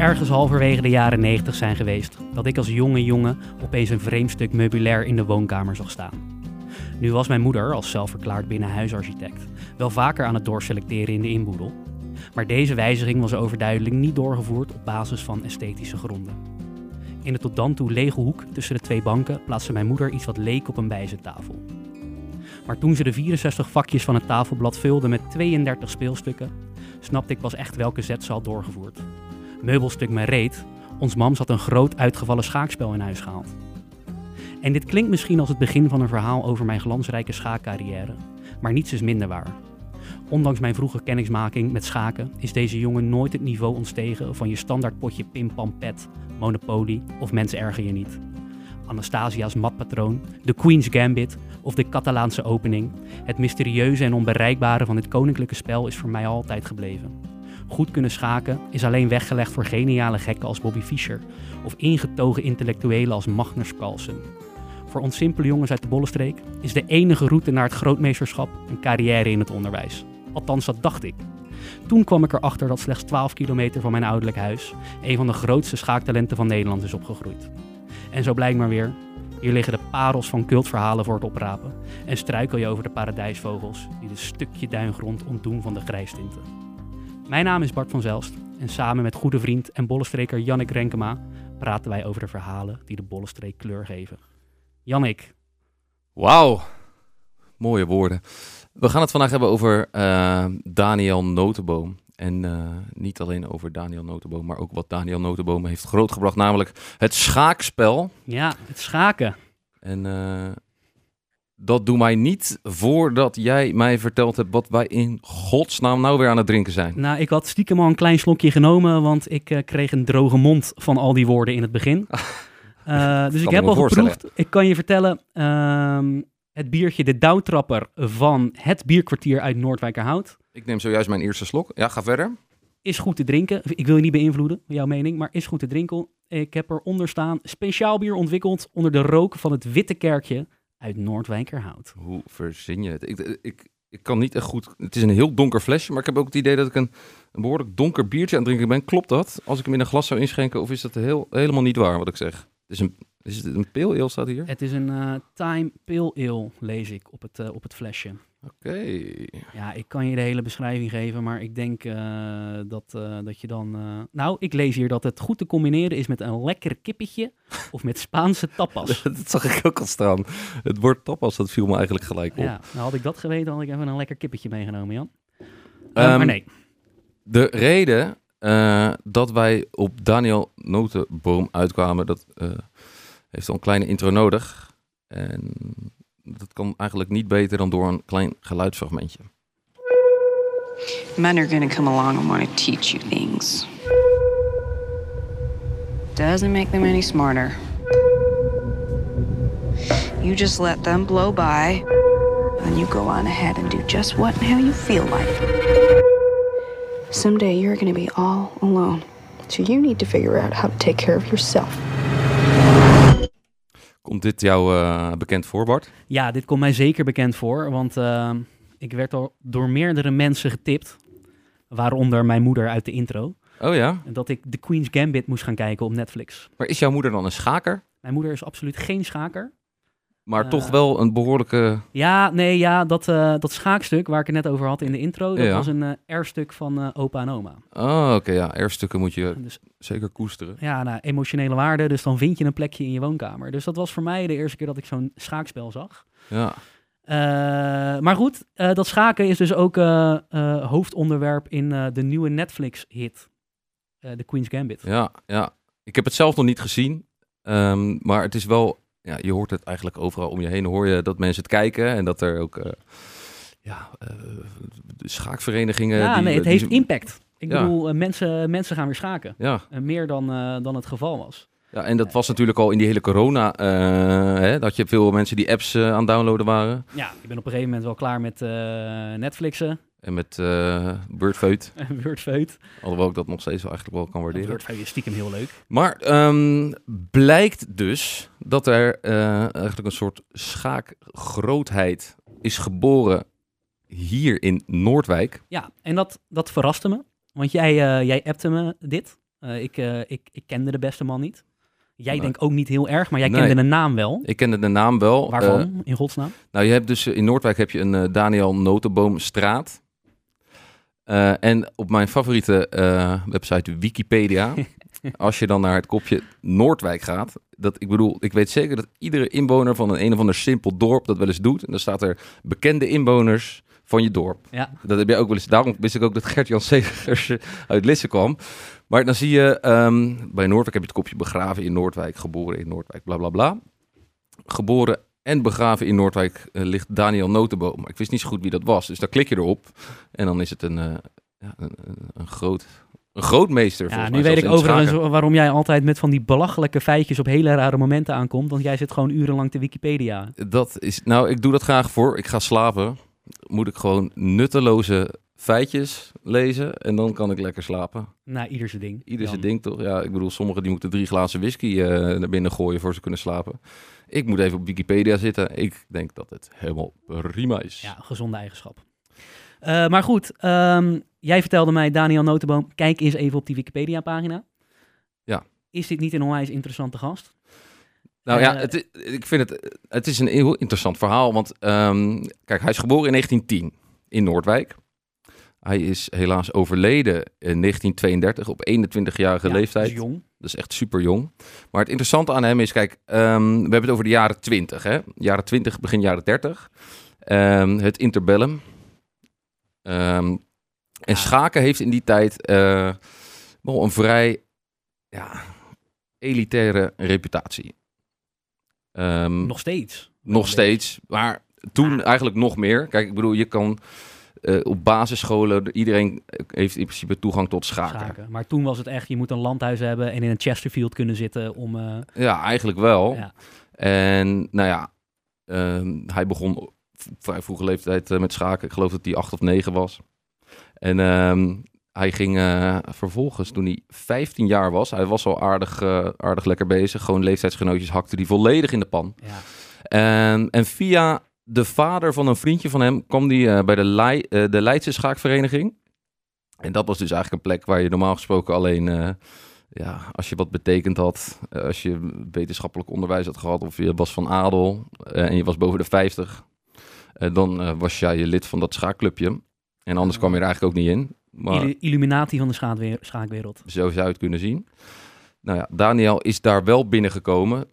ergens halverwege de jaren 90 zijn geweest dat ik als jonge jongen opeens een vreemd stuk meubilair in de woonkamer zag staan. Nu was mijn moeder, als zelfverklaard binnenhuisarchitect, wel vaker aan het doorselecteren in de inboedel. Maar deze wijziging was overduidelijk niet doorgevoerd op basis van esthetische gronden. In de tot dan toe lege hoek tussen de twee banken plaatste mijn moeder iets wat leek op een bijzettafel. Maar toen ze de 64 vakjes van het tafelblad vulde met 32 speelstukken, snapte ik pas echt welke zet ze had doorgevoerd. Meubelstuk mijn reet, ons mams had een groot uitgevallen schaakspel in huis gehaald. En dit klinkt misschien als het begin van een verhaal over mijn glansrijke schaakcarrière, maar niets is minder waar. Ondanks mijn vroege kennismaking met schaken is deze jongen nooit het niveau ontstegen van je standaard potje pim pam pet, Monopoly of Mensen erger je niet. Anastasia's matpatroon, de Queen's Gambit of de Catalaanse opening. Het mysterieuze en onbereikbare van dit koninklijke spel is voor mij altijd gebleven. Goed kunnen schaken is alleen weggelegd voor geniale gekken als Bobby Fischer of ingetogen intellectuelen als Magnus Carlsen. Voor ons simpele jongens uit de Bollenstreek is de enige route naar het grootmeesterschap een carrière in het onderwijs. Althans, dat dacht ik. Toen kwam ik erachter dat slechts 12 kilometer van mijn ouderlijk huis een van de grootste schaaktalenten van Nederland is opgegroeid. En zo blijkt maar weer, hier liggen de parels van cultverhalen voor het oprapen en struikel je over de paradijsvogels die de stukje duingrond ontdoen van de grijstinten. Mijn naam is Bart van Zelst en samen met goede vriend en bollenstreker Jannik Renkema praten wij over de verhalen die de bollenstreek kleur geven. Jannik. Wauw, mooie woorden. We gaan het vandaag hebben over uh, Daniel Notenboom. En uh, niet alleen over Daniel Notenboom, maar ook wat Daniel Notenboom heeft grootgebracht, namelijk het schaakspel. Ja, het schaken. En uh, dat doe mij niet voordat jij mij verteld hebt wat wij in godsnaam nou weer aan het drinken zijn. Nou, ik had stiekem al een klein slokje genomen, want ik uh, kreeg een droge mond van al die woorden in het begin. Uh, dus ik heb al geproefd. Ik kan je vertellen, uh, het biertje De Douwtrapper van het bierkwartier uit Noordwijkerhout. Ik neem zojuist mijn eerste slok. Ja, ga verder. Is goed te drinken. Ik wil je niet beïnvloeden, jouw mening, maar is goed te drinken. Ik heb eronder staan speciaal bier ontwikkeld onder de rook van het Witte Kerkje uit Noordwijkerhout. Hoe verzin je het? Ik, ik, ik kan niet echt goed... Het is een heel donker flesje, maar ik heb ook het idee dat ik een, een behoorlijk donker biertje aan het drinken ben. Klopt dat? Als ik hem in een glas zou inschenken, of is dat heel, helemaal niet waar wat ik zeg? Is een, is het een pale ale staat hier? Het is een uh, Time Pale Ale, lees ik op het, uh, op het flesje. Oké. Okay. Ja, ik kan je de hele beschrijving geven, maar ik denk uh, dat, dat je dan... Nou, ik lees hier dat het goed te combineren is met een lekker kippetje of met Spaanse tapas. dat zag ik ook al staan. Het woord tapas, dat viel me eigenlijk gelijk op. Ja, nou had ik dat geweten, had ik even een lekker kippetje meegenomen, Jan. Um, maar nee. De reden uh, dat wij op Daniel Notenboom uitkwamen, dat uh, heeft al een kleine intro nodig. En dat kan eigenlijk niet beter dan door een klein geluidsfragmentje. Men are gonna come along and want to teach you things. Doesn't make them any smarter. You just let them blow by, and you go on ahead and do just what and how you feel like. Someday you're going to be all alone. So you need to figure out how to take care of yourself. Komt dit jou uh, bekend voor, Bart? Ja, dit komt mij zeker bekend voor. Want uh, ik werd al door meerdere mensen getipt. Waaronder mijn moeder uit de intro. Oh ja? Dat ik The Queen's Gambit moest gaan kijken op Netflix. Maar is jouw moeder dan een schaker? Mijn moeder is absoluut geen schaker. Maar uh, toch wel een behoorlijke... Ja, nee, ja, dat, uh, dat schaakstuk waar ik het net over had in de intro, dat ja. was een uh, erfstuk van opa en oma. Oh, oké, okay, ja. Erfstukken moet je dus, zeker koesteren. Ja, nou, emotionele waarde, dus dan vind je een plekje in je woonkamer. Dus dat was voor mij de eerste keer dat ik zo'n schaakspel zag. Ja. maar goed, dat schaken is dus ook hoofdonderwerp in de nieuwe Netflix-hit, The Queen's Gambit. Ja, ja. Ik heb het zelf nog niet gezien, um, maar het is wel ja, je hoort het eigenlijk overal om je heen. Hoor je dat mensen het kijken en dat er ook uh, ja, uh, schaakverenigingen. Ja, die, nee, het die, heeft impact. Ik ja. bedoel, uh, mensen, mensen gaan weer schaken. Ja. meer dan, dan het geval was. Ja, en dat was natuurlijk al in die hele corona, hè, dat je veel mensen die apps aan het downloaden waren. Ja, ik ben op een gegeven moment wel klaar met Netflixen. En met uh, Wordfeut. Wordfeut. Alhoewel ik dat nog steeds wel eigenlijk wel kan waarderen. Wordfeut is stiekem heel leuk. Maar um, blijkt dus dat er uh, eigenlijk een soort schaakgrootheid is geboren hier in Noordwijk. Ja, en dat, dat verraste me. Want jij, uh, jij appte me dit. Eh, ik, eh, ik, ik kende de beste man niet. Jij Nee. denkt ook niet heel erg, maar jij Nee. kende de naam wel. Ik kende de naam wel. Waarvan, Eh, in godsnaam? nou, je hebt dus eh, in Noordwijk heb je een eh, Daniel Notenboomstraat. Eh, en op mijn favoriete eh, website Wikipedia, als je dan naar het kopje Noordwijk gaat, dat ik bedoel, ik weet zeker dat iedere inwoner van een een of ander simpel dorp dat wel eens doet. En dan staat er bekende inwoners van je dorp. Ja, Dat heb jij ook wel eens. Daarom wist ik ook dat Gert-Jan Segers uit Lisse kwam. Maar dan zie je, ehm, bij Noordwijk heb je het kopje begraven in Noordwijk, geboren in Noordwijk, bla bla bla. Geboren en begraven in Noordwijk eh, ligt Daniel Notenboom. Maar ik wist niet zo goed wie dat was. Dus daar klik je erop. En dan is het een, eh, ja, een, een, een groot, een grootmeester. ja nu weet ik overigens waarom jij altijd met van die belachelijke feitjes op hele rare momenten aankomt. Want jij zit gewoon urenlang te Wikipedia. Dat is, nou, ik doe dat graag voor. Ik ga slapen. Moet ik gewoon nutteloze feitjes lezen. En dan kan ik lekker slapen. Nou, ieder zijn ding. Ieder zijn ding toch? Ja, ik bedoel, sommigen die moeten drie glazen whisky eh, naar binnen gooien voor ze kunnen slapen. Ik moet even op Wikipedia zitten. Ik denk dat het helemaal prima is. Ja, gezonde eigenschap. Eh, maar goed, ehm, jij vertelde mij, Daniel Notenboom, kijk eens even op die Wikipedia-pagina. Ja. Is dit niet een onwijs interessante gast? Nou ja, Eh, het, ik vind het, het is een heel interessant verhaal. Want ehm, kijk, hij is geboren in 1910 in Noordwijk. Hij is helaas overleden in 1932 op 21-jarige Ja, leeftijd. is jong. Dat is echt super jong. Maar het interessante aan hem is, kijk, ehm, we hebben het over de jaren 20, hè? Jaren 20, begin jaren 30. Ehm, het interbellum. Ehm, en Ja. schaken heeft in die tijd eh, wel een vrij ja, elitaire reputatie. Nog steeds. nog steeds, maar toen eigenlijk nog meer. Kijk, ik bedoel, je kan eh, op basisscholen, iedereen heeft in principe toegang tot schaken. Schaken. Maar toen was het echt, je moet een landhuis hebben en in een Chesterfield kunnen zitten om... eh, Ja, eigenlijk wel. ja. En nou ja, ehm, hij begon vrij vroege leeftijd eh, met schaken. Ik geloof dat hij acht of negen was. En ehm, hij ging vervolgens, toen hij 15 jaar was, hij was al aardig, aardig lekker bezig. Gewoon leeftijdsgenootjes hakte hij volledig in de pan. ja. En, en via de vader van een vriendje van hem kwam hij eh, bij de, Lei, eh, de Leidse Schaakvereniging. En dat was dus eigenlijk een plek waar je normaal gesproken alleen, eh, ja, als je wat betekend had, als je wetenschappelijk onderwijs had gehad of je was van adel en je was boven de 50, eh, dan was jij je lid van dat schaakclubje. En anders kwam je er eigenlijk ook niet in. Maar Illu- Illuminati van de schaakwe- schaakwereld. zo zou je het kunnen zien. Nou ja, Daniel is daar wel binnengekomen.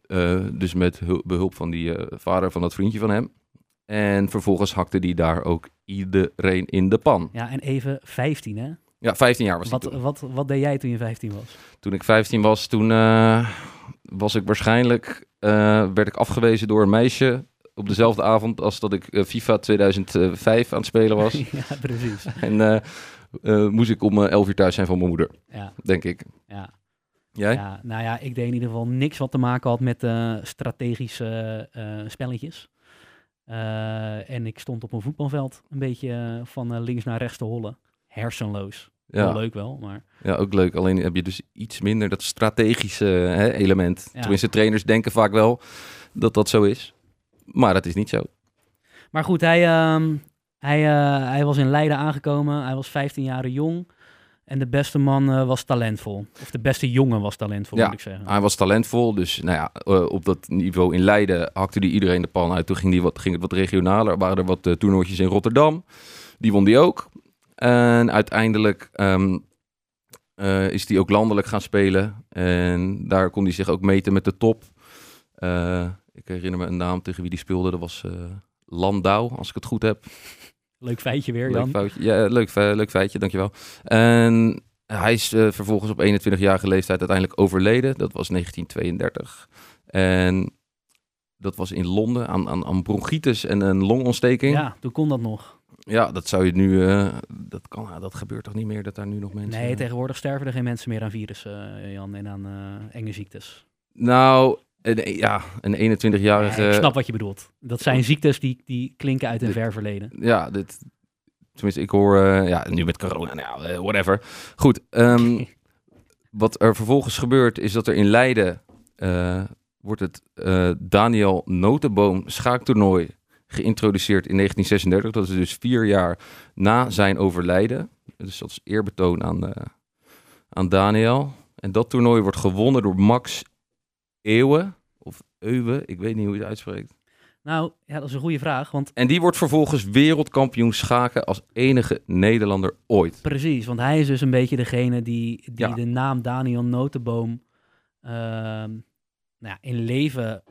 dus met hul- behulp van die vader van dat vriendje van hem. En vervolgens hakte die daar ook iedereen in de pan. Ja, en even 15 hè? Ja, 15 jaar was Wat, toen. wat, wat deed jij toen je 15 was? Toen ik 15 was, toen eh, was ik waarschijnlijk... eh, werd ik afgewezen door een meisje op dezelfde avond als dat ik eh, FIFA 2005 aan het spelen was. ja, precies. en moest ik om eh, 11 uur thuis zijn van mijn moeder, Ja, denk ik. ja. Jij? Ja, nou ja, ik deed in ieder geval niks wat te maken had met strategische spelletjes. Eh, en ik stond op een voetbalveld een beetje eh, van eh, links naar rechts te hollen. Hersenloos. Wel Ja. leuk wel, maar Ja, ook leuk. Alleen heb je dus iets minder dat strategische hè, element. Ja. Tenminste, trainers denken vaak wel dat dat zo is. Maar dat is niet zo. Maar goed, hij, ehm, hij, hij was in Leiden aangekomen. Hij was 15 jaar jong. En de beste man eh, was talentvol. Of de beste jongen was talentvol, Ja, moet ik zeggen. Hij was talentvol, dus nou ja, eh, op dat niveau in Leiden hakte hij iedereen de pan uit. Toen ging, die wat, ging het wat regionaler. Er waren er wat uh, toernooitjes in Rotterdam. Die won die ook. En uiteindelijk ehm, is hij ook landelijk gaan spelen. En daar kon hij zich ook meten met de top. Ik herinner me een naam tegen wie die speelde. Dat was Landau, als ik het goed heb. Leuk feitje weer, leuk Jan. Foutje. Ja, leuk, leuk feitje, dankjewel. En hij is uh, vervolgens op 21-jarige leeftijd uiteindelijk overleden. Dat was 1932. En dat was in Londen aan, aan, aan bronchitis en een longontsteking. Ja, toen kon dat nog. Ja, dat zou je nu. Uh, dat, kan, dat gebeurt toch niet meer dat daar nu nog mensen. Nee, tegenwoordig sterven er geen mensen meer aan virussen, Jan, en aan enge ziektes. Nou, een, ja, een 21-jarige. Nee, ik snap wat je bedoelt. Dat zijn ziektes die, die klinken uit een ver verleden. Ja, dit. Tenminste, ik hoor. Uh, ja, nu met corona, nou, uh, whatever. Goed. Um, wat er vervolgens gebeurt, is dat er in Leiden. Uh, wordt het Daniel Notenboom schaaktoernooi geïntroduceerd in 1936. Dat is dus vier jaar na zijn overlijden. Dus dat is eerbetoon aan, aan Daniel. En dat toernooi wordt gewonnen door Max Eeuwen. Of Euwe, ik weet niet hoe je het uitspreekt. Nou, ja, dat is een goede vraag. Want En die wordt vervolgens wereldkampioen schaken als enige Nederlander ooit. precies, want hij is dus een beetje degene die, die Ja. de naam Daniel Notenboom ehm, nou ja, in leven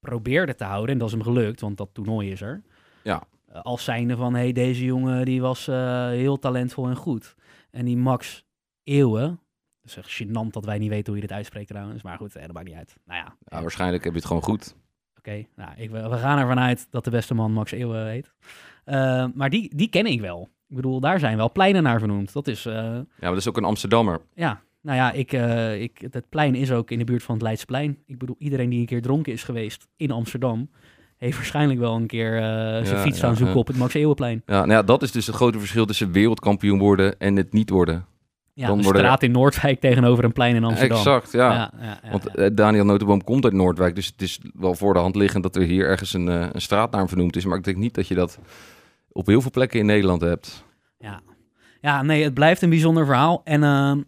probeerde te houden. En dat is hem gelukt, want dat toernooi is er. Ja. Als zijnde van, hey, deze jongen die was eh, heel talentvol en goed. En die Max Eeuwen, dat is echt gênant dat wij niet weten hoe je dit uitspreekt trouwens. Maar goed, eh, dat maakt niet uit. Nou ja, Ja, waarschijnlijk heb je het gewoon goed. Oké, nou, ik, we gaan ervan uit dat de beste man Max Eeuwen heet. Eh, maar die, die ken ik wel. Ik bedoel, daar zijn wel pleinen naar vernoemd. Dat is, eh, Ja, maar dat is ook een Amsterdammer. ja, nou ja, ik, ik, het plein is ook in de buurt van het Leidseplein. Ik bedoel, iedereen die een keer dronken is geweest in Amsterdam, heeft waarschijnlijk wel een keer zijn Ja, fiets ja, gaan zoeken op het Max Eeuwenplein. Ja, nou ja, dat is dus het grote verschil tussen wereldkampioen worden en het niet worden. Ja, Dan een worden- straat in Noordwijk tegenover een plein in Amsterdam. Exact, ja. ja, ja, ja, Want eh, Daniel Notenboom komt uit Noordwijk, dus het is wel voor de hand liggend dat er hier ergens een, eh, een straatnaam vernoemd is. Maar ik denk niet dat je dat op heel veel plekken in Nederland hebt. Ja. ja, nee, het blijft een bijzonder verhaal. En ehm,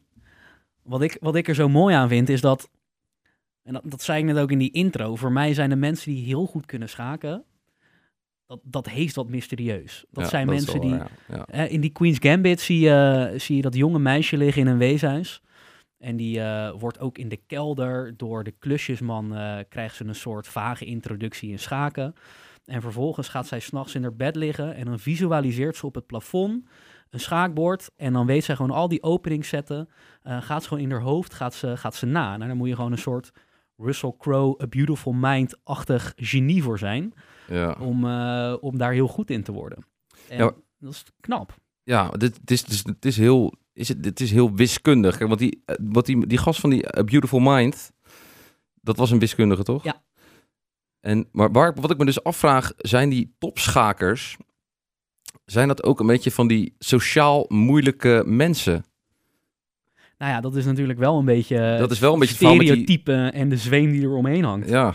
wat, ik, wat ik er zo mooi aan vind, is dat... En dat, dat zei ik net ook in die intro. Voor mij zijn de mensen die heel goed kunnen schaken... Dat, dat heeft wat mysterieus. Dat Ja, zijn mensen wel die... ja. In die Queen's Gambit zie je, zie je dat jonge meisje liggen in een weeshuis. En die eh, wordt ook in de kelder door de klusjesman... eh, krijgt ze een soort vage introductie in schaken. En vervolgens gaat zij s'nachts in haar bed liggen... en dan visualiseert ze op het plafond een schaakbord. En dan weet zij gewoon al die openingszetten... eh, gaat ze gewoon in haar hoofd gaat ze, gaat ze na. Nou, daar moet je gewoon een soort Russell Crowe... A Beautiful Mind-achtig genie voor zijn... Ja. om, eh, om daar heel goed in te worden. En Ja. dat is knap. Ja, dit, het, is, is, het is heel, is het, het is heel wiskundig. Kijk, want die, eh, wat die, die gast van die A Beautiful Mind, dat was een wiskundige, toch? Ja. En, maar waar, wat ik me dus afvraag, zijn die topschakers, zijn dat ook een beetje van die sociaal moeilijke mensen? Nou ja, dat is natuurlijk wel een beetje Dat is wel een beetje die- stereotype en de zweem die er omheen hangt. Ja,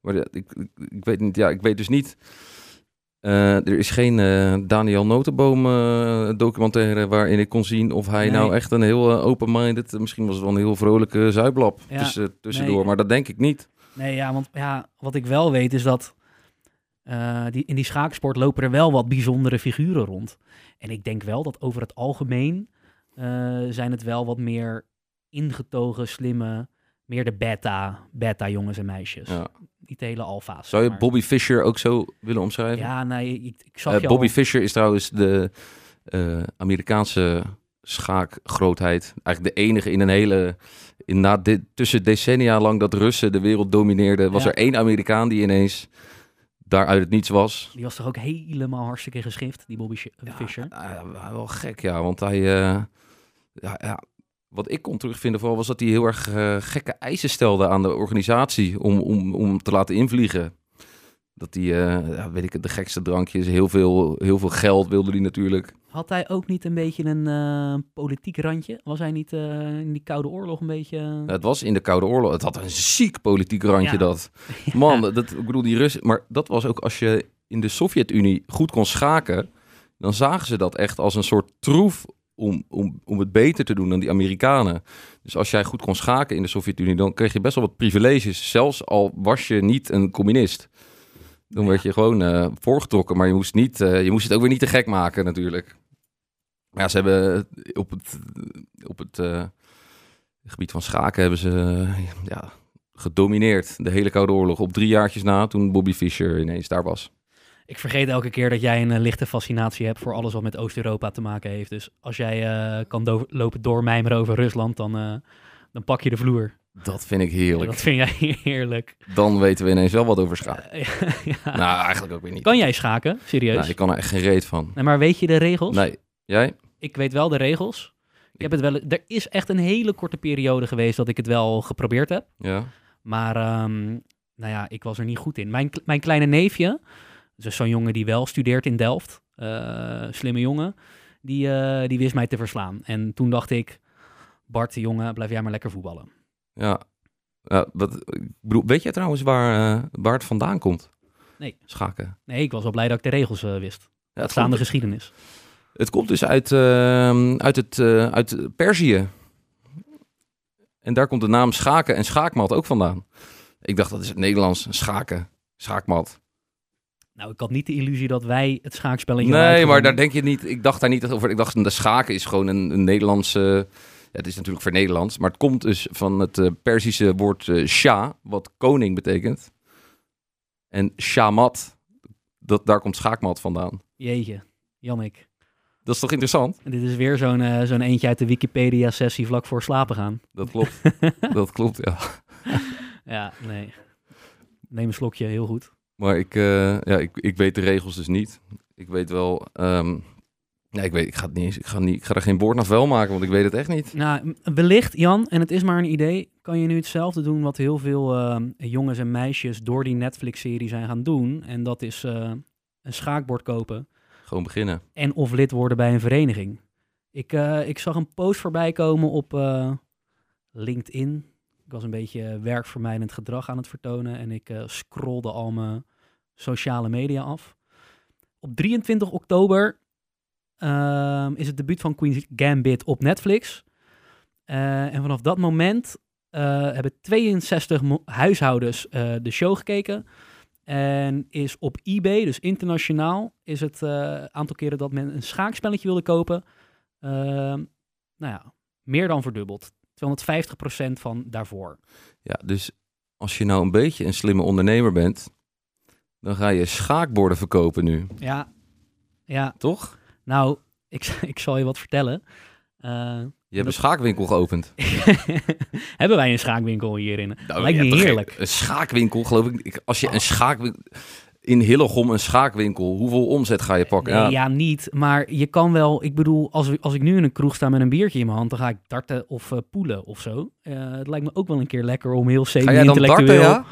maar ja, ik, ik, ik weet niet, ja, ik weet dus niet. eh, er is geen eh, Daniel Notenboom eh, documentaire waarin ik kon zien of hij Nee. nou echt een heel open-minded, misschien was het wel een heel vrolijke zuiblap Ja, tussen, tussendoor, nee. maar dat denk ik niet. Nee, ja, want ja, wat ik wel weet is dat die, in die schaaksport lopen er wel wat bijzondere figuren rond. En ik denk wel dat over het algemeen zijn het wel wat meer ingetogen, slimme, meer de beta, beta jongens en meisjes. Ja. Niet de hele alfa's. Zou je maar- Bobby Fischer ook zo willen omschrijven? Ja, nee, ik, ik zag Eh, je Bobby al... Fischer is trouwens de eh, Amerikaanse schaakgrootheid. Eigenlijk de enige in een hele... In, na dit, tussen decennia lang dat Russen de wereld domineerden... was Ja. er één Amerikaan die ineens daar uit het niets was. Die was toch ook helemaal hartstikke geschift, die Bobby Fischer? Ja, ja, wel gek, ja. Want hij... eh, ja, ja, wat ik kon terugvinden vooral was dat hij heel erg eh, gekke eisen stelde aan de organisatie... om, om, om te laten invliegen. Dat hij, eh, ja, weet ik het, de gekste drankjes, heel veel, heel veel geld wilde hij natuurlijk. Had hij ook niet een beetje een eh, politiek randje? Was hij niet in die Koude Oorlog een beetje... Ja, Het was in de Koude Oorlog. Het had een ziek politiek randje Ja. dat. Man, dat, ik bedoel, die Russen... Maar dat was ook als je in de Sovjet-Unie goed kon schaken... dan zagen ze dat echt als een soort troef om, om, om het beter te doen dan die Amerikanen. Dus als jij goed kon schaken in de Sovjet-Unie... dan kreeg je best wel wat privileges. Zelfs al was je niet een communist. Dan werd je gewoon eh, voorgetrokken. Maar je moest, niet, eh, je moest het ook weer niet te gek maken natuurlijk. Maar ja, ze hebben op het, op het eh, gebied van schaken hebben ze ja, gedomineerd. De hele Koude Oorlog. Op drie jaartjes na, toen Bobby Fischer ineens daar was. Ik vergeet elke keer dat jij een eh, lichte fascinatie hebt voor alles wat met Oost-Europa te maken heeft. Dus als jij eh, kan do- lopen doormijmeren over Rusland, dan, eh, dan pak je de vloer. Dat vind ik heerlijk. Dat vind jij heerlijk. Dan weten we ineens wel wat over schaken. Ja. Nou, eigenlijk ook weer niet. Kan jij schaken? Serieus? Nou, ik kan er echt geen reet van. Nee, maar weet je de regels? Nee, jij? Ik weet wel de regels. Ik heb het wel, er is echt een hele korte periode geweest dat ik het wel geprobeerd heb. Ja. Maar ehm, nou ja, ik was er niet goed in. Mijn, mijn kleine neefje, dus zo'n jongen die wel studeert in Delft, eh, slimme jongen, die, eh, die wist mij te verslaan. En toen dacht ik, Bart, jongen, blijf jij maar lekker voetballen. Ja. Ja, bedoel, weet jij trouwens waar, eh, waar het vandaan komt? Nee. Schaken. Nee, ik was wel blij dat ik de regels wist. Ja, het, Staande geschiedenis. het komt dus uit, eh, uit, het, uit Perzië. En daar komt de naam schaken en schaakmat ook vandaan. Ik dacht, dat is het Nederlands, schaken, schaakmat. Nou, ik had niet de illusie dat wij het schaakspelletje Nee, hadden maar daar denk je niet. Ik dacht daar niet over. Ik dacht, de schaken is gewoon een, een Nederlandse. Het is natuurlijk voor Nederlands, maar het komt dus van het eh, Perzische woord eh Shah, wat koning betekent. En shamat, dat, daar komt schaakmat vandaan. Jeetje, Jannik. Dat is toch interessant? En dit is weer zo'n eh, zo'n eentje uit de Wikipedia-sessie vlak voor slapen gaan. Dat klopt. dat klopt, ja. Ja, nee. Neem een slokje, heel goed. Maar ik, eh, ja, ik, ik weet de regels dus niet. Ik weet wel. ehm, ja, ik weet, ik ga het niet eens. Ik ga, niet, ik ga er geen woord naar vuil maken, want ik weet het echt niet. Nou, wellicht, Jan, en het is maar een idee, kan je nu hetzelfde doen wat heel veel eh, jongens en meisjes door die Netflix-serie zijn gaan doen. En dat is eh, een schaakbord kopen Gewoon beginnen. en of lid worden bij een vereniging. Ik, eh, ik zag een post voorbij komen op LinkedIn. Ik was een beetje werkvermijdend gedrag aan het vertonen en ik scrollde al mijn sociale media af. Op 23 oktober ehm, is het debuut van Queen's Gambit op Netflix. Eh, en vanaf dat moment eh, hebben 62 mo- huishoudens eh, de show gekeken. En is op eBay, dus internationaal, is het aantal keren dat men een schaakspelletje wilde kopen, ehm, nou ja, meer dan verdubbeld. 250% van daarvoor. Ja, dus als je nou een beetje een slimme ondernemer bent, dan ga je schaakborden verkopen nu, Ja, ja. toch? nou, ik, ik zal je wat vertellen. Eh, Je hebt Dat- een schaakwinkel geopend. hebben wij een schaakwinkel hierin? Nou, Lijkt me heerlijk. Een schaakwinkel, geloof ik. Als je een schaakwinkel... In Hillegom een schaakwinkel, hoeveel omzet ga je pakken? Nee, Ja, ja, niet. Maar je kan wel, ik bedoel, als, als ik nu in een kroeg sta met een biertje in mijn hand, dan ga ik darten of eh, poelen of zo. Eh, het lijkt me ook wel een keer lekker om heel Ga jij dan semi-intellectueel... darten, ja?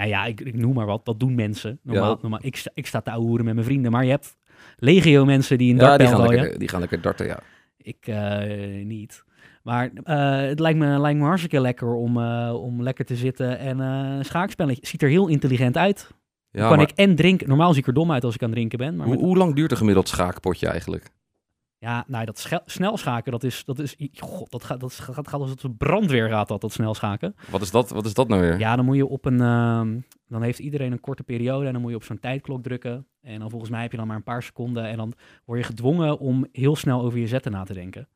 Nou ja, ik, ik noem maar wat. Dat doen mensen. Normaal, Ja. normaal, ik, sta, ik sta te ouwehoeren met mijn vrienden, maar je hebt legio mensen die een Ja, die dartbel gaan, lekker, die gaan lekker darten, ja. Ik eh, niet. Maar eh, het lijkt me, lijkt me hartstikke lekker om, eh, om lekker te zitten en een schaakspelletje. Ziet er heel intelligent uit. ja kan maar ik en drinken. Normaal zie ik er dom uit als ik aan het drinken ben. Maar hoe, met- hoe lang duurt een gemiddeld schaakpotje eigenlijk? Ja, nou, dat sche- snel schaken, dat is, dat is, god, dat gaat, dat gaat, gaat als het brandweer gaat dat, dat snel schaken. Wat is dat, wat is dat nou weer? Ja, dan moet je op een, ehm, dan heeft iedereen een korte periode en dan moet je op zo'n tijdklok drukken. En dan volgens mij heb je dan maar een paar seconden en dan word je gedwongen om heel snel over je zetten na te denken.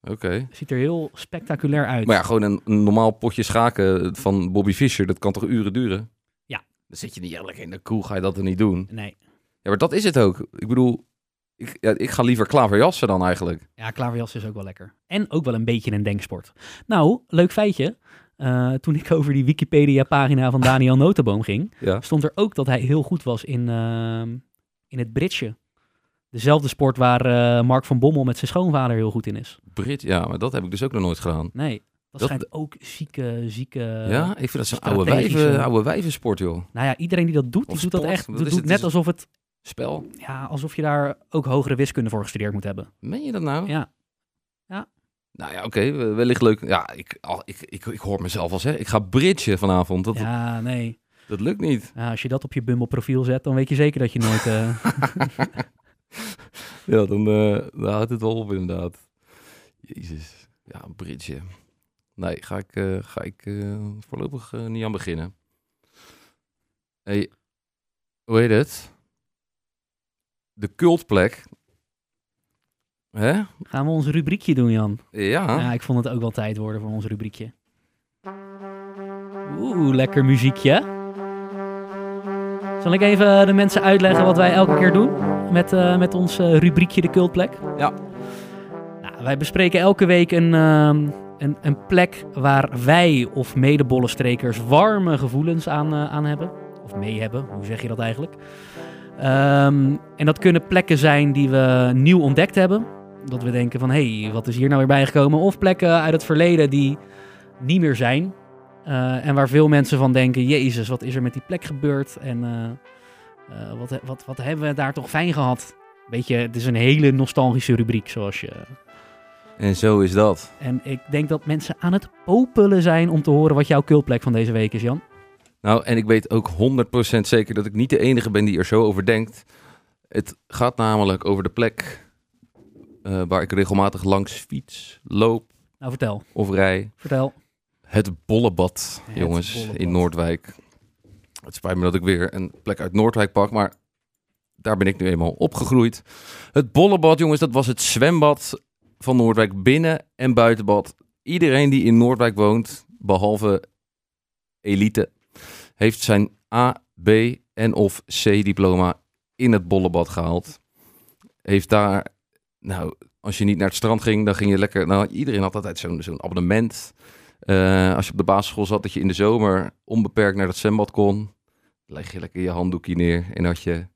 Oké. Ziet er heel spectaculair uit. Maar ja, gewoon een, een normaal potje schaken van Bobby Fischer, dat kan toch uren duren? Ja. Dan zit je niet eerlijk in de koel, ga je dat er niet doen? Nee. Ja, maar dat is het ook. Ik bedoel, ik, ja, ik ga liever klaverjassen dan eigenlijk. Ja, klaverjas is ook wel lekker. En ook wel een beetje een denksport. Nou, leuk feitje. Eh, toen ik over die Wikipedia-pagina van Daniel Notenboom ging, Ja. stond er ook dat hij heel goed was in, ehm, in het bridge. Dezelfde sport waar eh, Mark van Bommel met zijn schoonvader heel goed in is. Brit, ja, maar dat heb ik dus ook nog nooit gedaan. Nee, dat, Dat- schijnt ook zieke, zieke... ja, ik vind dat zo'n oude, wijven, oude wijvensport, joh. Nou ja, iedereen die dat doet, die doet dat echt. Doet, het? net alsof het, Spel. ja, alsof je daar ook hogere wiskunde voor gestudeerd moet hebben. Meen je dat nou? Ja, Nou ja, oké, we- wellicht leuk. Ja, ik, al, ik, ik, ik hoor mezelf al zeggen, ik ga bridgen vanavond. Dat, ja, nee. dat lukt niet. Ja, als je dat op je Bumble profiel zet, dan weet je zeker dat je nooit... eh, Ja, dan, dan houdt het wel op inderdaad. Jezus. Ja, een bridge. Nee, ga ik, eh, ga ik voorlopig niet aan beginnen. Hey, hoe heet het? De cultplek. Hè? Gaan we ons rubriekje doen, Jan? Ja. Ja, ik vond het ook wel tijd worden voor ons rubriekje. Oeh, lekker muziekje. Zal ik even de mensen uitleggen wat wij elke keer doen met, eh, met ons eh, rubriekje De Cultplek? Ja. Nou, wij bespreken elke week een, ehm, een, een plek waar wij of medebollenstrekers warme gevoelens aan, eh, aan hebben. Of mee hebben, hoe zeg je dat eigenlijk? Ehm, en dat kunnen plekken zijn die we nieuw ontdekt hebben. Dat we denken van, hé, hey, wat is hier nou weer bijgekomen? Of plekken uit het verleden die niet meer zijn. Eh, en waar veel mensen van denken, jezus, wat is er met die plek gebeurd? En eh, eh, wat, wat, wat hebben we daar toch fijn gehad? Weet je, het is een hele nostalgische rubriek, zoals je... En zo is dat. En ik denk dat mensen aan het popelen zijn om te horen wat jouw cultplek van deze week is, Jan. Nou, en ik weet ook 100% zeker dat ik niet de enige ben die er zo over denkt. Het gaat namelijk over de plek eh, waar ik regelmatig langs fiets, loop Nou, vertel. of rij. Vertel. Het Bollebad, jongens, Bollebad. in Noordwijk. Het spijt me dat ik weer een plek uit Noordwijk pak, maar daar ben ik nu eenmaal opgegroeid. Het Bollebad, jongens, dat was het zwembad van Noordwijk, binnen- en buitenbad. Iedereen die in Noordwijk woont, behalve elite, heeft zijn A, B en of C diploma in het Bollebad gehaald. Heeft daar, nou, als je niet naar het strand ging, dan ging je lekker. Nou, iedereen had altijd zo'n abonnement. Eh, als je op de basisschool zat, dat je in de zomer onbeperkt naar dat zwembad kon. Leg je lekker je handdoekje neer en had je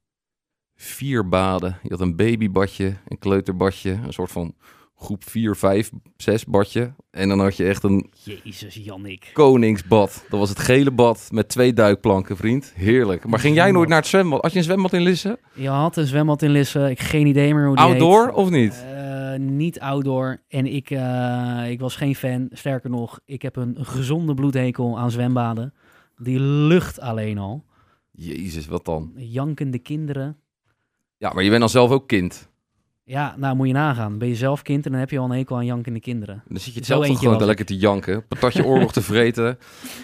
vier baden. Je had een babybadje, een kleuterbadje, een soort van groep 4, 5, 6 badje. En dan had je echt een Jezus, Jannik. koningsbad. Dat was het gele bad met twee duikplanken, vriend. Heerlijk. Maar ging jij nooit naar het zwembad? Had je een zwembad in Lisse? Je had een zwembad in Lisse. Ik geen idee meer hoe die Outdoor heet. of niet? Eh, niet outdoor. En ik, eh, ik was geen fan. Sterker nog, ik heb een gezonde bloedhekel aan zwembaden. Die lucht alleen al. Jezus, wat dan? Jankende kinderen. Ja, maar je bent dan zelf ook kind. Ja, nou moet je nagaan. Ben je zelf kind en dan heb je al een hekel aan jankende kinderen. Dan zit je zelf gewoon was lekker te janken. Patatje oorlog te vreten.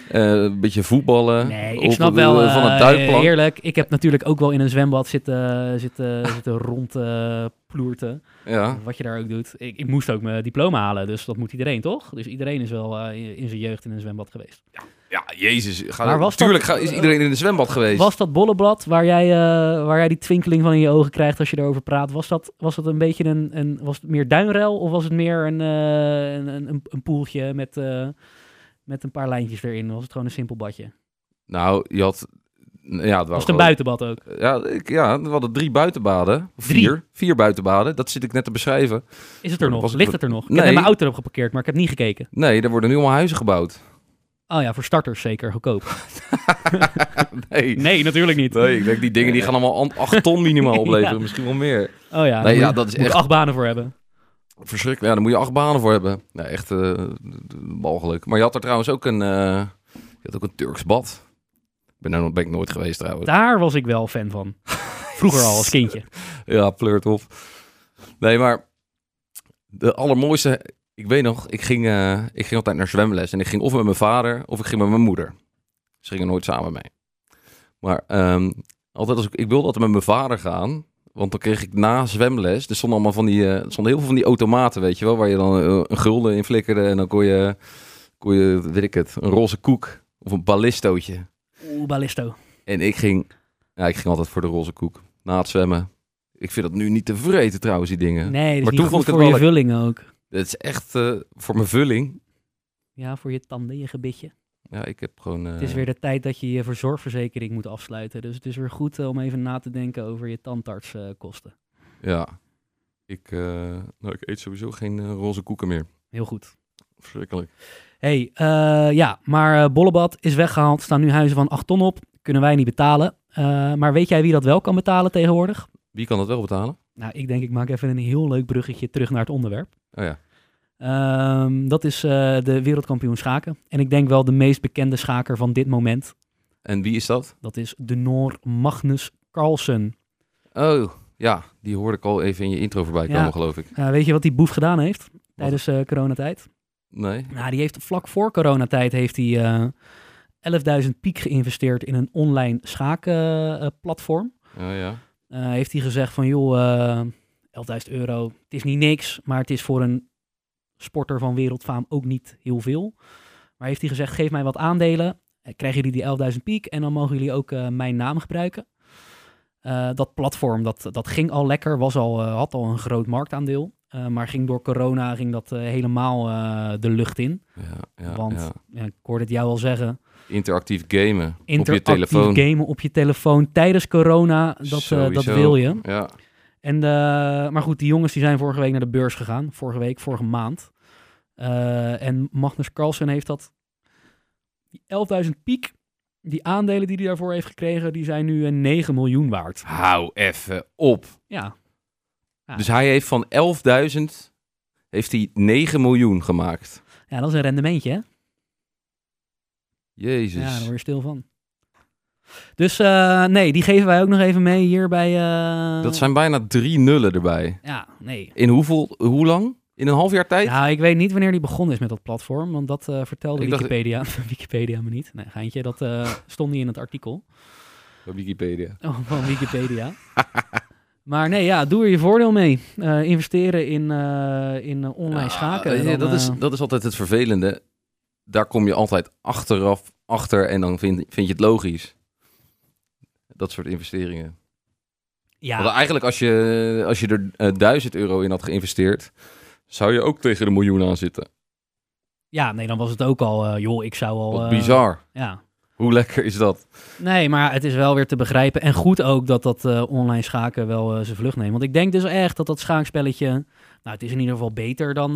eh, een beetje voetballen. Nee, ik op snap wel. van een eh, duikplank. heerlijk. Ik heb natuurlijk ook wel in een zwembad zitten, zitten, zitten rond eh, ploerten. Ja. Wat je daar ook doet. Ik, ik moest ook mijn diploma halen, dus dat moet iedereen toch? Dus iedereen is wel eh, in- in zijn jeugd in een zwembad geweest. ja, jezus. Ga, Maar was tuurlijk dat- ga- is iedereen in een zwembad geweest. Was dat bolleblad waar jij, eh, waar jij die twinkeling van in je ogen krijgt als je erover praat, was dat, was dat een beetje een, een was het meer duinruil of was het meer een, eh, een, een, een, poeltje met, eh, met een paar lijntjes erin? Was het gewoon een simpel badje? Nou, je had... Ja, het Was het een buitenbad ook? Ja, ik, ja, we hadden drie buitenbaden. Drie? Vier. Vier buitenbaden. Dat zit ik net te beschrijven. Is het er nog? Was het- Ligt het er nog? Ik Nee. heb mijn auto erop geparkeerd, maar ik heb niet gekeken. Nee, er worden nu allemaal huizen gebouwd. Oh ja, voor starters zeker, goedkoop. nee. Nee, natuurlijk niet. Nee, ik denk die dingen die gaan allemaal an- acht ton minimaal opleveren. Ja. Misschien wel meer. Oh ja, Nee, ja, moet- dat is echt- acht banen voor hebben. Verschrikkelijk. Ja, daar moet je acht banen voor hebben. Ja, echt eh walgelijk. Maar je had er trouwens ook een, eh, je had ook een Turks bad. Ik ben daar nog ben ik nooit geweest trouwens. Daar was ik wel fan van. Vroeger al als kindje. Ja, pleurt op. Nee, maar de allermooiste... Ik weet nog, ik ging, eh, ik ging altijd naar zwemles. En ik ging of met mijn vader of ik ging met mijn moeder. Ze gingen nooit samen mee. Maar ehm, altijd als ik, ik wilde altijd met mijn vader gaan. Want dan kreeg ik na zwemles... Er stonden allemaal van die... er stonden heel veel van die automaten, weet je wel. Waar je dan eh, een gulden in flikkerde. En dan kon je, kon je, weet ik het, een roze koek. Of een ballistootje. Oeh, ballisto. En ik ging, ja, ik ging altijd voor de roze koek. Na het zwemmen. Ik vind dat nu niet te vreten trouwens, die dingen. Nee, Maar toen vond ik het voor je wel vulling ook. Het is echt eh, voor mijn vulling. Ja, voor je tanden, je gebitje. Ja, ik heb gewoon... eh, Het is weer de tijd dat je je verzorgverzekering moet afsluiten. Dus het is weer goed eh, om even na te denken over je tandartskosten. Ja. Ik, eh, nou, ik eet sowieso geen eh, roze koeken meer. Heel goed. Verschrikkelijk. hey, eh, ja, maar eh, Bollebad is weggehaald. Staan nu huizen van 8 ton op. Kunnen wij niet betalen. Eh, maar weet jij wie dat wel kan betalen tegenwoordig? Wie kan dat wel betalen? Nou, ik denk ik maak even een heel leuk bruggetje terug naar het onderwerp. Oh ja. Ehm, dat is eh, de wereldkampioen schaken. En ik denk wel de meest bekende schaker van dit moment. En wie is dat? Dat is de Noor Magnus Carlsen. Oh, ja. Die hoorde ik al even in je intro voorbij komen, Ja. geloof ik. Weet je wat die boef gedaan heeft tijdens eh coronatijd? Nee? Nou, die heeft vlak voor coronatijd heeft hij eh 11.000 piek geïnvesteerd in een online schakenplatform. Oh ja. Heeft hij gezegd van joh, 11.000 euro, het is niet niks, maar het is voor een sporter van wereldfaam ook niet heel veel. Maar heeft hij gezegd, geef mij wat aandelen, eh, krijgen jullie die 11.000 piek en dan mogen jullie ook eh, mijn naam gebruiken. Eh, dat platform, dat, dat ging al lekker, was al, had al een groot marktaandeel. Maar ging door corona ging dat helemaal de lucht in. Ja, ja, Want ja. ja, ik hoorde het jou al zeggen. Interactief gamen op je Interactief telefoon. gamen op je telefoon tijdens corona, dat, dat wil je. Ja. En, eh, maar goed, die jongens die zijn vorige week naar de beurs gegaan. Vorige week, vorige maand. Eh, en Magnus Carlsen heeft dat... Die 11.000 piek, die aandelen die hij daarvoor heeft gekregen, die zijn nu een 9 miljoen waard. Hou even op. Ja, Ja. Dus hij heeft van 11.000 heeft hij 9 miljoen gemaakt. ja dat is een rendementje, hè? Jezus. Ja, daar word je stil van. Dus eh, nee, die geven wij ook nog even mee hier bij... eh, Dat zijn bijna drie nullen erbij. Ja, nee. In hoeveel, hoe lang? In een half jaar tijd? Nou, ik weet niet wanneer die begonnen is met dat platform, want dat eh, vertelde Ik dacht- Wikipedia, Wikipedia me niet. Nee, geintje, dat stond niet in het artikel Op Wikipedia. oh, van Wikipedia. maar nee, ja, doe er je voordeel mee. Investeren in, in online Ja, schaken. dat, is, dat is altijd het vervelende. Daar kom je altijd achteraf achter en dan vind, vind je het logisch. Dat soort investeringen. ja, Want eigenlijk als je, als je er eh, 1000 euro in had geïnvesteerd, zou je ook tegen de miljoen aan zitten. ja, nee, dan was het ook al, eh, joh, ik zou al... Wat eh, bizar. Ja, Hoe lekker is dat? Nee, maar het is wel weer te begrijpen. En goed ook dat dat online schaken wel zijn vlucht neemt. Want ik denk dus echt dat dat schaakspelletje... Nou, het is in ieder geval beter dan,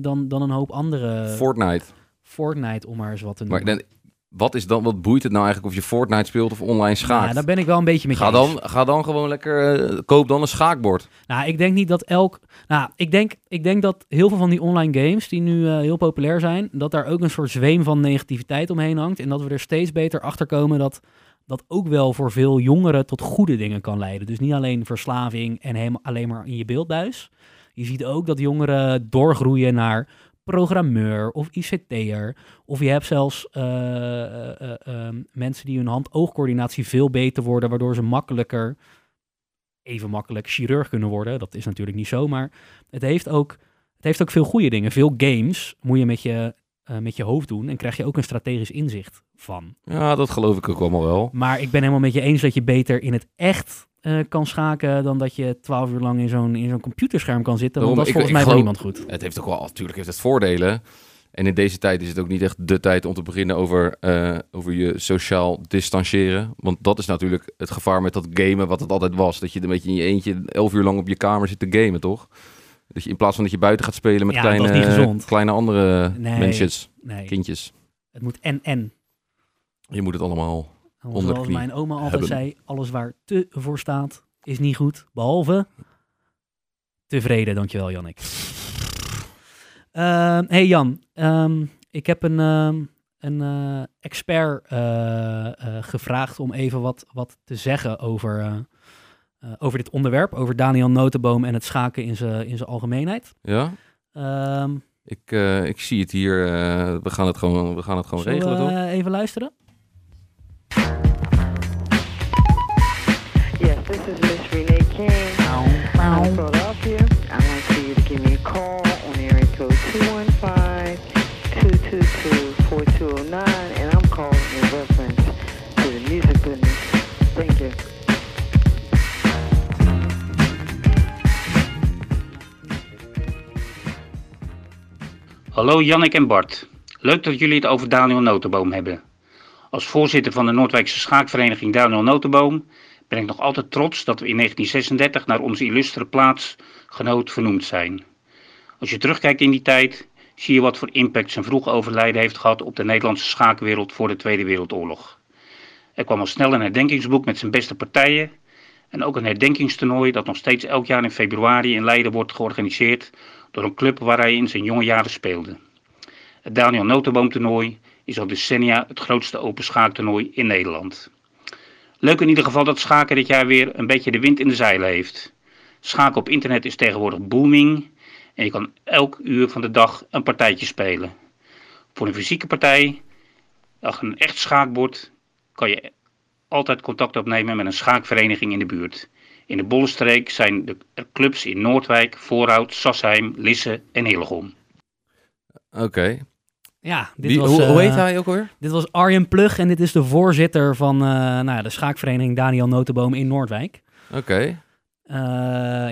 dan, dan een hoop andere... Fortnite. Fortnite, om maar eens wat te Maar noemen. dan, wat, is dan, wat boeit het nou eigenlijk of je Fortnite speelt of online Ja, schaakt? daar ben ik wel een beetje mee ga, dan, ga dan gewoon lekker, eh, koop dan een schaakbord. Nou, ik denk niet dat elk... Nou, ik denk, ik denk dat heel veel van die online games die nu eh, heel populair zijn... dat daar ook een soort zweem van negativiteit omheen hangt. En dat we er steeds beter achter komen dat dat ook wel voor veel jongeren tot goede dingen kan leiden. Dus niet alleen verslaving en helemaal alleen maar in je beeldbuis. Je ziet ook dat jongeren doorgroeien naar programmeur of ICT'er. Of je hebt zelfs eh, eh, eh, ehm, mensen die hun hand-oogcoördinatie veel beter worden... waardoor ze makkelijker even makkelijk chirurg kunnen worden. Dat is natuurlijk niet zo, maar het heeft ook, het heeft ook veel goede dingen. Veel games moet je met je, eh, met je hoofd doen en krijg je ook een strategisch inzicht van. Ja, dat geloof ik ook allemaal wel. Maar ik ben helemaal met je eens dat je beter in het echt eh, kan schaken dan dat je twaalf uur lang in zo'n, in zo'n computerscherm kan zitten. Want dat is volgens mij ik voor niemand goed. Het heeft ook wel, natuurlijk heeft het voordelen. En in deze tijd is het ook niet echt de tijd om te beginnen over, eh, over je sociaal distancieren. Want dat is natuurlijk het gevaar met dat gamen wat het altijd was. Dat je een beetje in je eentje elf uur lang op je kamer zit te gamen, toch? Dat je in plaats van dat je buiten gaat spelen met Ja, kleine, kleine andere Nee. mensjes, Nee, kindjes. het moet en-en. Je moet het allemaal... Onder de knie mijn oma altijd hebben. zei, alles waar te voor staat is niet goed, behalve tevreden. Dankjewel, Jannik. Ehm hey Jan, ehm, ik heb een, ehm, een eh, expert eh, eh, gevraagd om even wat, wat te zeggen over, eh, over dit onderwerp, over Daniel Notenboom en het schaken in zijn in zijn algemeenheid. Ja? Ehm Ik, eh, ik zie het hier. eh, we gaan het gewoon, we gaan het gewoon regelen, we toch? even luisteren? Yes, this is Miss Renee King Hallo Jannik en Bart. Leuk dat jullie het over Daniel Notenboom hebben. Als voorzitter van de Noordwijkse schaakvereniging Daniel Notenboom ben ik nog altijd trots dat we in 1936 naar onze illustere plaatsgenoot vernoemd zijn. Als je terugkijkt in die tijd, zie je wat voor impact zijn vroege overlijden heeft gehad op de Nederlandse schaakwereld voor de Tweede Wereldoorlog. Er kwam al snel een herdenkingsboek met zijn beste partijen en ook een herdenkingstoernooi dat nog steeds elk jaar in februari in Leiden wordt georganiseerd door een club waar hij in zijn jonge jaren speelde. Het Daniel Notenboom toernooi is al decennia het grootste open schaaktoernooi in Nederland. Leuk in ieder geval dat schaken dit jaar weer een beetje de wind in de zeilen heeft. Schaken op internet is tegenwoordig booming en je kan elk uur van de dag een partijtje spelen. Voor een fysieke partij, een echt schaakbord, kan je altijd contact opnemen met een schaakvereniging in de buurt. In de Bollenstreek zijn de er clubs in Noordwijk, Voorhout, Sassheim, Lisse en Hillegom. Oké. Ja, dit Wie- was, Hoe, hoe eh, heet hij ook alweer? Dit was Arjen Plug en dit is de voorzitter van eh, nou, ja, de schaakvereniging Daniel Notenboom in Noordwijk. Oké. Eh,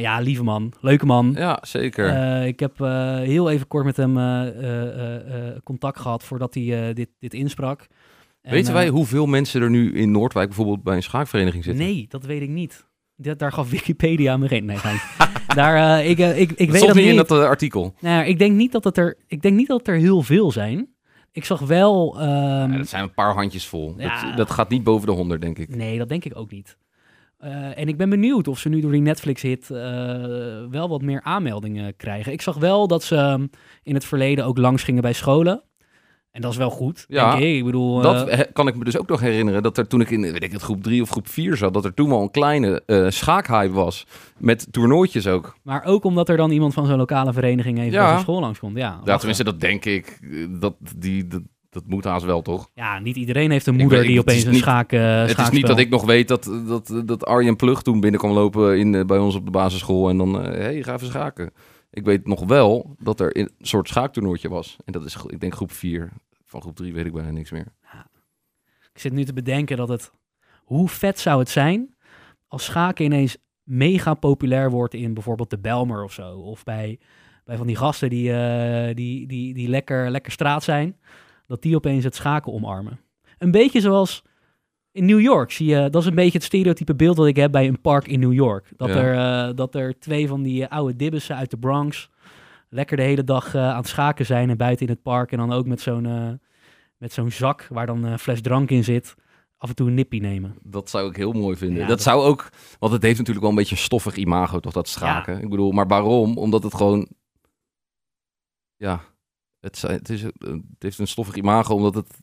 ja, lieve man. Leuke man. Ja, zeker. Eh, ik heb eh, heel even kort met hem eh, eh, eh, eh, contact gehad voordat hij eh, dit, dit insprak. En, Weten wij hoeveel mensen er nu in Noordwijk bijvoorbeeld bij een schaakvereniging zitten? Nee, dat weet ik niet. Dat, daar gaf Wikipedia me geen. Nee, gein. daar, eh, ik, ik, ik dat weet dat niet in dat eh, artikel. Nou, ik denk niet dat het er. Ik denk niet dat het er heel veel zijn. Ik zag wel. ehm, Ja, dat zijn een paar handjes vol. Ja. Dat, dat gaat niet boven de 100, denk ik. Nee, dat denk ik ook niet. En ik ben benieuwd of ze nu door die Netflix-hit wel wat meer aanmeldingen krijgen. Ik zag wel dat ze ehm, in het verleden ook langs gingen bij scholen. En dat is wel goed, Ja, denk ik. Ik bedoel, Dat eh, kan ik me dus ook nog herinneren. Dat er toen ik in weet ik, het, groep 3 of groep 4 zat, dat er toen wel een kleine eh schaakhype was. Met toernooitjes ook. maar ook omdat er dan iemand van zo'n lokale vereniging even Ja. school langskomt. Ja, Ja, tenminste, dat denk ik. Eh, Dat, die, dat, dat moet haast wel, toch? ja, niet iedereen heeft een moeder weet- die opeens een niet- schaak, het is niet dat ik nog weet dat, dat, dat Arjen Plug toen binnen kwam lopen in, bij ons op de basisschool. En dan, hé, hey, ga even schaken. Ik weet nog wel dat er een soort schaaktoernooitje was. En dat is, ik denk, groep 4. Van groep 3 weet ik bijna niks meer. Ik zit nu te bedenken dat het... Hoe vet zou het zijn als schaken ineens mega populair wordt in bijvoorbeeld de Belmer of zo. Of bij, bij van die gasten die, eh, die, die, die lekker, lekker straat zijn. Dat die opeens het schaken omarmen. Een beetje zoals in New York zie je... Dat is een beetje het stereotype beeld dat ik heb bij een park in New York. Dat, Ja. er, eh, dat er twee van die oude dibbussen uit de Bronx... lekker de hele dag eh, aan het schaken zijn en buiten in het park. En dan ook met zo'n... eh, met zo'n zak waar dan een fles drank in zit, af en toe een nippie nemen. Dat zou ik heel mooi vinden. Ja, dat, dat- zou ook, want het heeft natuurlijk wel een beetje een stoffig imago, toch, dat schaken. Ik bedoel, maar waarom? Omdat het gewoon, ja, het, het, is, het heeft een stoffig imago, omdat het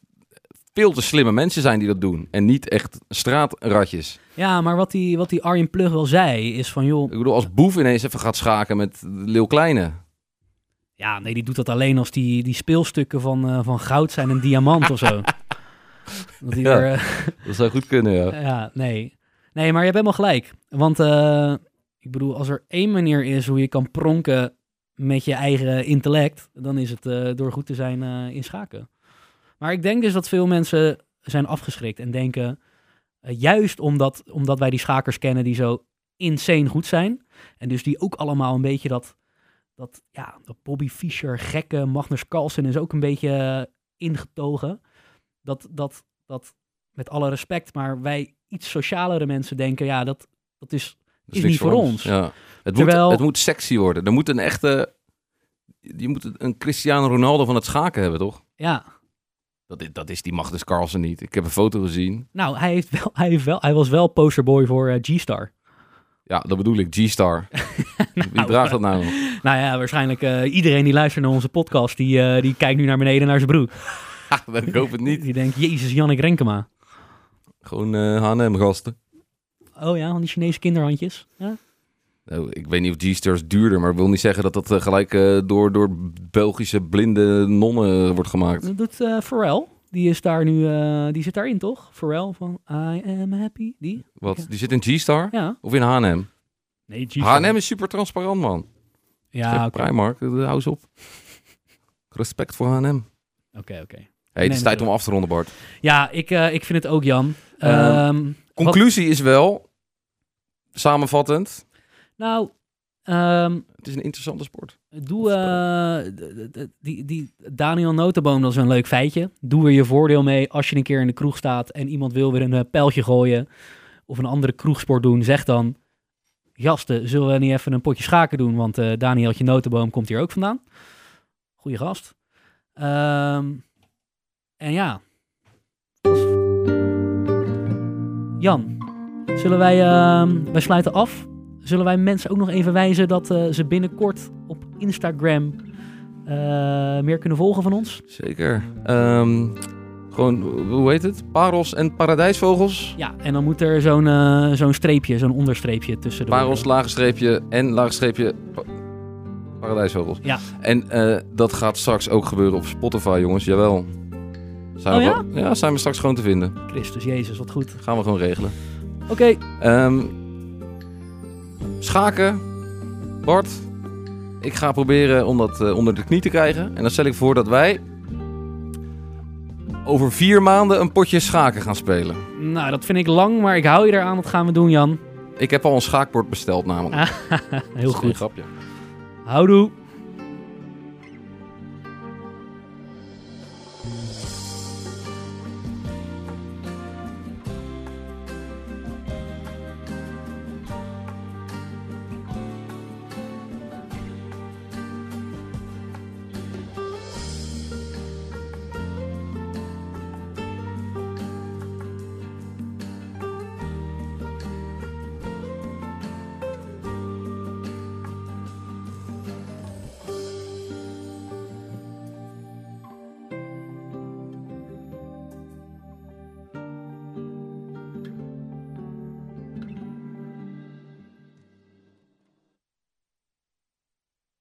veel te slimme mensen zijn die dat doen. En niet echt straatratjes. Ja, maar wat die, wat die Arjen Plug wel zei, is van joh, Ik bedoel, als Boef ineens even gaat schaken met Leeuw Kleine. Ja, nee, die doet dat alleen als die, die speelstukken van, eh, van goud zijn en diamant of zo. Dat die Ja. er, eh, Dat zou goed kunnen, ja. ja, nee. Nee, maar je hebt helemaal gelijk. Want eh, ik bedoel, als er één manier is hoe je kan pronken met je eigen intellect, dan is het door goed te zijn in schaken. Maar ik denk dus dat veel mensen zijn afgeschrikt en denken, juist omdat, omdat wij die schakers kennen die zo insane goed zijn, en dus die ook allemaal een beetje dat, dat ja, dat Bobby Fischer, gekke, Magnus Carlsen is ook een beetje eh, ingetogen. Dat, dat, dat, met alle respect, maar wij iets socialere mensen denken, ja, dat, dat is Dat Is niet voor ons. Ja. Het, Terwijl- moet, het moet sexy worden. Er moet een echte... Je moet een Cristiano Ronaldo van het schaken hebben, toch? Ja, Dat is, dat is die Magnus Carlsen niet. Ik heb een foto gezien. nou, hij, heeft wel, hij, heeft wel, hij was wel posterboy voor eh, G-Star. Ja, dat bedoel ik. G-Star. Wie draagt dat nou? Nou ja, waarschijnlijk eh, iedereen die luistert naar onze podcast, die, eh, die kijkt nu naar beneden naar zijn broek. Ha, ik hoop het niet. Die denkt, jezus, Jannik Renkema. Gewoon eh H&M gasten. Oh ja, van die Chinese kinderhandjes. Ja? Nou, ik weet niet of G-Star is duurder, maar ik wil niet zeggen dat dat gelijk door, door Belgische blinde nonnen wordt gemaakt. Dat doet Pharrell. Die is daar nu, eh, die zit daarin toch? Pharrell van I am happy. Die? Wat? Die zit in G-Star? Ja. Of in H&M? Nee, G-Star. H&M is super transparant, man. Ja, oké. Primark, eh, hou eens op. Respect voor H&M. Oké, oké. Hey, het is tijd om af te ronden, Bart. Ja, ik, eh, ik vind het ook, Jan. Ehm, Ehm, Conclusie is wel, samenvattend, nou, ehm, het is een interessante sport. Doe eh, die, die Daniel Notenboom, dat is een leuk feitje. Doe er je voordeel mee als je een keer in de kroeg staat en iemand wil weer een eh, pijltje gooien of een andere kroegsport doen. Zeg dan, gasten, zullen we niet even een potje schaken doen? Want eh Danieltje Notenboom komt hier ook vandaan. Goeie gast. Ehm, en ja. Jan, zullen wij, ehm, wij sluiten af zullen wij mensen ook nog even wijzen dat eh, ze binnenkort op Instagram eh, meer kunnen volgen van ons? Zeker. Ehm, gewoon, hoe heet het? Parels en paradijsvogels. Ja, en dan moet er zo'n eh, zo'n streepje, zo'n onderstreepje tussen de Parels, lage streepje en lage streepje pa- paradijsvogels. Ja. En dat gaat straks ook gebeuren op Spotify, jongens. Jawel. Zijn Oh we ja? ja, zijn we straks gewoon te vinden. Christus Jezus, wat goed. Gaan we gewoon regelen. Oké, Ehm, schaken. Bart. Ik ga proberen om dat eh, onder de knie te krijgen. En dan stel ik voor dat wij over vier maanden een potje schaken gaan spelen. nou dat vind ik lang, maar ik hou je eraan. Dat gaan we doen, Jan. Ik heb al een schaakbord besteld namelijk. Heel Dat is geen goed. grapje. Houdoe.